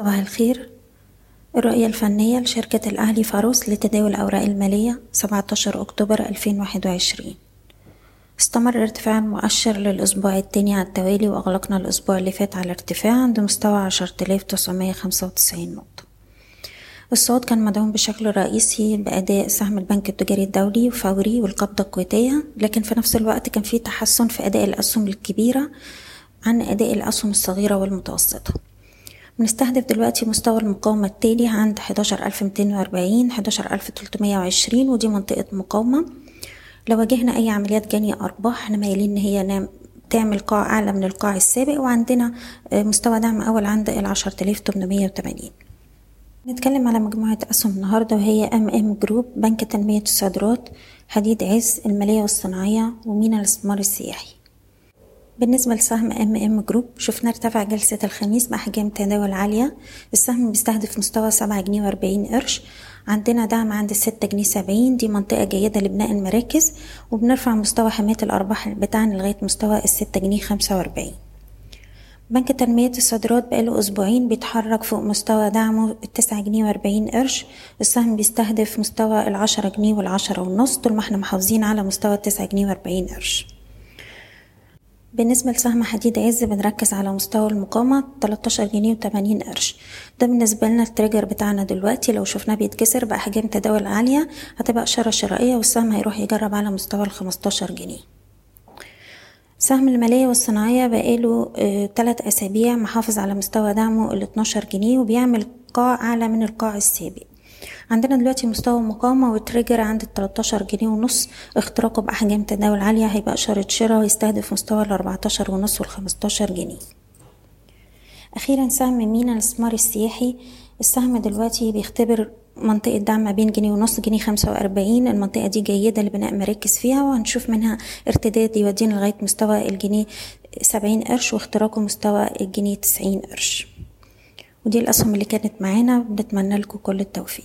صباح الخير. الرؤية الفنية لشركة الأهلي فاروس لتداول الأوراق المالية 17 أكتوبر 2021 استمر ارتفاع المؤشر للأسبوع التاني على التوالي وأغلقنا الأسبوع اللي فات على ارتفاع عند مستوى 10995 نقطة. الصعود كان مدعوم بشكل رئيسي بأداء سهم البنك التجاري الدولي وفوري والقبضة الكويتية لكن في نفس الوقت كان في تحسن في أداء الأسهم الكبيرة عن أداء الأسهم الصغيرة والمتوسطة. بنستهدف دلوقتي مستوى المقاومة التالي عند حداشر ألف ميتين وأربعين حداشر ألف تلتمية وعشرين ودي منطقة مقاومة. لو واجهنا أي عمليات جني أرباح إحنا مايلين إن هي نام تعمل قاع أعلى من القاع السابق وعندنا مستوى دعم أول عند تمنمية وتمانين. نتكلم على مجموعة أسهم النهاردة وهي MM Group بنك تنمية الصادرات حديد عز المالية والصناعية ومينا الاستثمار السياحي. بالنسبة لسهم MM Group شفنا ارتفع جلسة الخميس بأحجام تداول عالية. السهم بيستهدف مستوى سبعة جنيه وأربعين قرش. عندنا دعم عند ستة جنيه سبعين. دي منطقة جيدة لبناء المراكز وبنرفع مستوى حماية الأرباح بتاعنا لغاية مستوى الستة جنيه خمسة وأربعين. بنك تنمية الصادرات بقاله أسبوعين بيتحرك فوق مستوى دعمه التسعة جنيه وأربعين قرش. السهم بيستهدف مستوى العشرة جنيه والعشرة ونص. طول ما إحنا محافظين على مستوى التسعة جنيه وأربعين قرش. بالنسبة لسهم حديد عز بنركز على مستوى المقاومة 13 جنيه وتمانين قرش. ده بالنسبة لنا ال trigger بتاعنا دلوقتي لو شفناه بيتكسر بأحجام تداول عالية هتبقى إشارة شرائية والسهم هيروح يجرب على مستوى الخمستاشر جنيه. سهم المالية والصناعية بقاله آه تلات أسابيع محافظ على مستوى دعمه ال 12 جنيه وبيعمل قاع أعلى من القاع السابق. عندنا دلوقتي مستوى مقاومة و trigger عند التلاتاشر جنيه ونص. اختراقه بأحجام تداول عالية هيبقى إشارة شراء ويستهدف مستوى الأربعتاشر ونص والخمستاشر جنيه. أخيرا سهم مينا الاستثمار السياحي. السهم دلوقتي بيختبر منطقة دعم ما بين جنيه ونص جنيه خمسة وأربعين. المنطقة دي جيدة لبناء مراكز فيها وهنشوف منها ارتداد يودينا لغاية مستوى الجنيه سبعين قرش واختراقه مستوى الجنيه تسعين قرش. ودي الأسهم اللي كانت معانا بنتمنى لكم كل التوفيق.